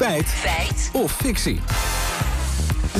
Feit. Feit. Of fictie.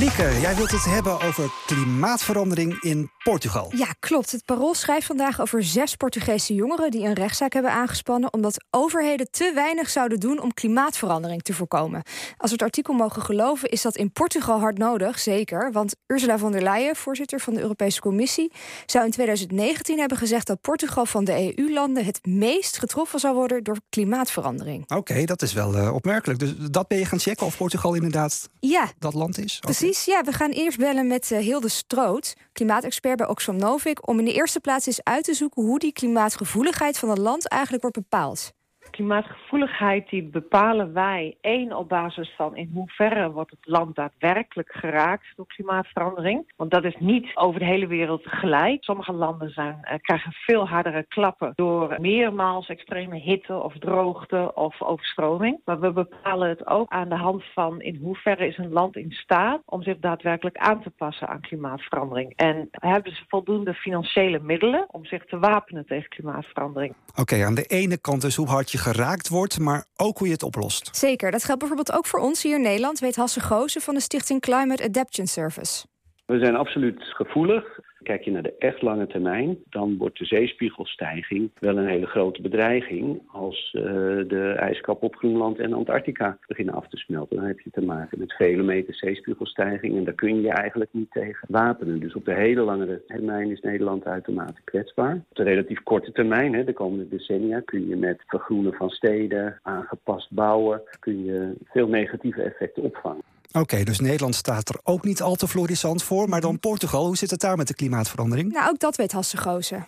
Lieke, jij wilt het hebben over klimaatverandering in Portugal. Ja, klopt. Het Parool schrijft vandaag over zes Portugese jongeren die een rechtszaak hebben aangespannen omdat overheden te weinig zouden doen om klimaatverandering te voorkomen. Als we het artikel mogen geloven, is dat in Portugal hard nodig, zeker. Want Ursula von der Leyen, voorzitter van de Europese Commissie, zou in 2019 hebben gezegd dat Portugal van de EU-landen het meest getroffen zou worden door klimaatverandering. Oké, dat is wel uh, opmerkelijk. Dus dat ben je gaan checken of Portugal inderdaad ja. dat land is? Precies, ja. We gaan eerst bellen met uh, Hilde Stroot, klimaatexpert bij Oxfam Novik, om in de eerste plaats eens uit te zoeken hoe die klimaatgevoeligheid van het land eigenlijk wordt bepaald klimaatgevoeligheid die bepalen wij één op basis van in hoeverre wordt het land daadwerkelijk geraakt door klimaatverandering. Want dat is niet over de hele wereld gelijk. Sommige landen zijn, uh, krijgen veel hardere klappen door meermaals extreme hitte of droogte of overstroming. Maar we bepalen het ook aan de hand van in hoeverre is een land in staat om zich daadwerkelijk aan te passen aan klimaatverandering. En hebben ze voldoende financiële middelen om zich te wapenen tegen klimaatverandering. Oké, aan de ene kant dus hoe hard je geraakt wordt, maar ook hoe je het oplost. Zeker, dat geldt bijvoorbeeld ook voor ons hier in Nederland, weet Hasse Goosen van de Stichting Climate Adaptation Service. We zijn absoluut gevoelig. Kijk je naar de echt lange termijn, dan wordt de zeespiegelstijging wel een hele grote bedreiging als uh, de ijskap op Groenland en Antarctica beginnen af te smelten. Dan heb je te maken met vele meters zeespiegelstijging en daar kun je je eigenlijk niet tegen wapenen. Dus op de hele lange termijn is Nederland uitermate kwetsbaar. Op de relatief korte termijn, hè, de komende decennia, kun je met vergroenen van steden, aangepast bouwen, kun je veel negatieve effecten opvangen. Oké, dus Nederland staat er ook niet al te florissant voor. Maar dan Portugal, hoe zit het daar met de klimaatverandering? Nou, ook dat weet Hasse Gozen.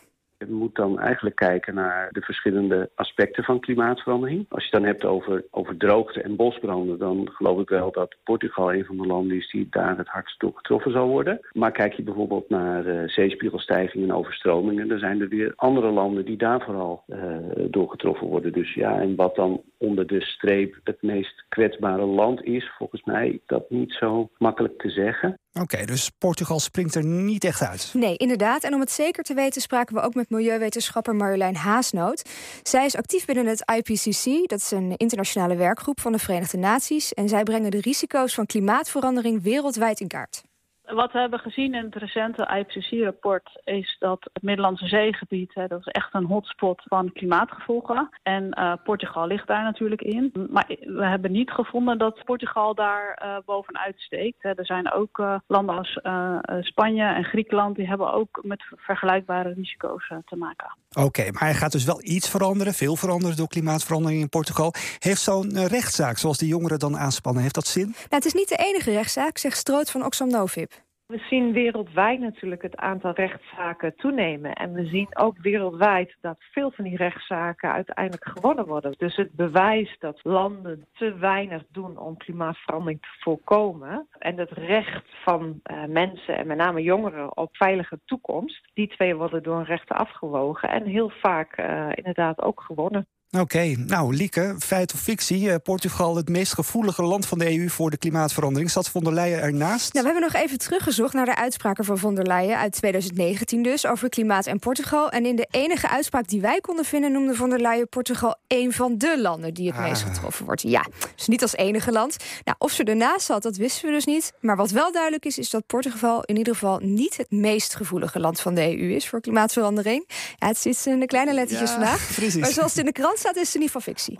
Je moet dan eigenlijk kijken naar de verschillende aspecten van klimaatverandering. Als je het dan hebt over, over droogte en bosbranden, dan geloof ik wel dat Portugal een van de landen is die daar het hardst door getroffen zal worden. Maar kijk je bijvoorbeeld naar uh, zeespiegelstijgingen en overstromingen, dan zijn er weer andere landen die daar vooral uh, door getroffen worden. Dus ja, en wat dan onder de streep het meest kwetsbare land is, volgens mij dat niet zo makkelijk te zeggen. Oké, dus Portugal springt er niet echt uit. Nee, inderdaad. En om het zeker te weten spraken we ook met milieuwetenschapper Marjolein Haasnoot. Zij is actief binnen het IPCC, dat is een internationale werkgroep van de Verenigde Naties. En zij brengen de risico's van klimaatverandering wereldwijd in kaart. Wat we hebben gezien in het recente IPCC-rapport is dat het Middellandse zeegebied, hè, dat is echt een hotspot van klimaatgevolgen. En uh, Portugal ligt daar natuurlijk in. Maar we hebben niet gevonden dat Portugal daar uh, bovenuit steekt. Hè. Er zijn ook uh, landen als Spanje en Griekenland, die hebben ook met vergelijkbare risico's te maken. Oké, okay, maar er gaat dus wel iets veranderen, veel veranderen door klimaatverandering in Portugal. Heeft zo'n rechtszaak, zoals die jongeren dan aanspannen, heeft dat zin? Nou, het is niet de enige rechtszaak, zegt Stroot van Oxfam Novib. We zien wereldwijd natuurlijk het aantal rechtszaken toenemen. En we zien ook wereldwijd dat veel van die rechtszaken uiteindelijk gewonnen worden. Dus het bewijs dat landen te weinig doen om klimaatverandering te voorkomen. En het recht van uh, mensen en met name jongeren op veilige toekomst. Die twee worden door een rechter afgewogen en heel vaak uh, inderdaad ook gewonnen. Oké, okay. nou Lieke, feit of fictie. Portugal, het meest gevoelige land van de EU voor de klimaatverandering. Zat von der Leyen ernaast? Nou, we hebben nog even teruggezocht naar de uitspraken van von der Leyen uit 2019 dus over klimaat en Portugal. En in de enige uitspraak die wij konden vinden noemde von der Leyen Portugal een van de landen die het ah. meest getroffen wordt. Ja, dus niet als enige land. Nou, of ze ernaast zat, dat wisten we dus niet. Maar wat wel duidelijk is, is dat Portugal in ieder geval niet het meest gevoelige land van de EU is voor klimaatverandering. Ja, het zit in de kleine lettertjes ja, vandaag. Precies. Maar zoals het in de krant staat, is in ieder geval fictie.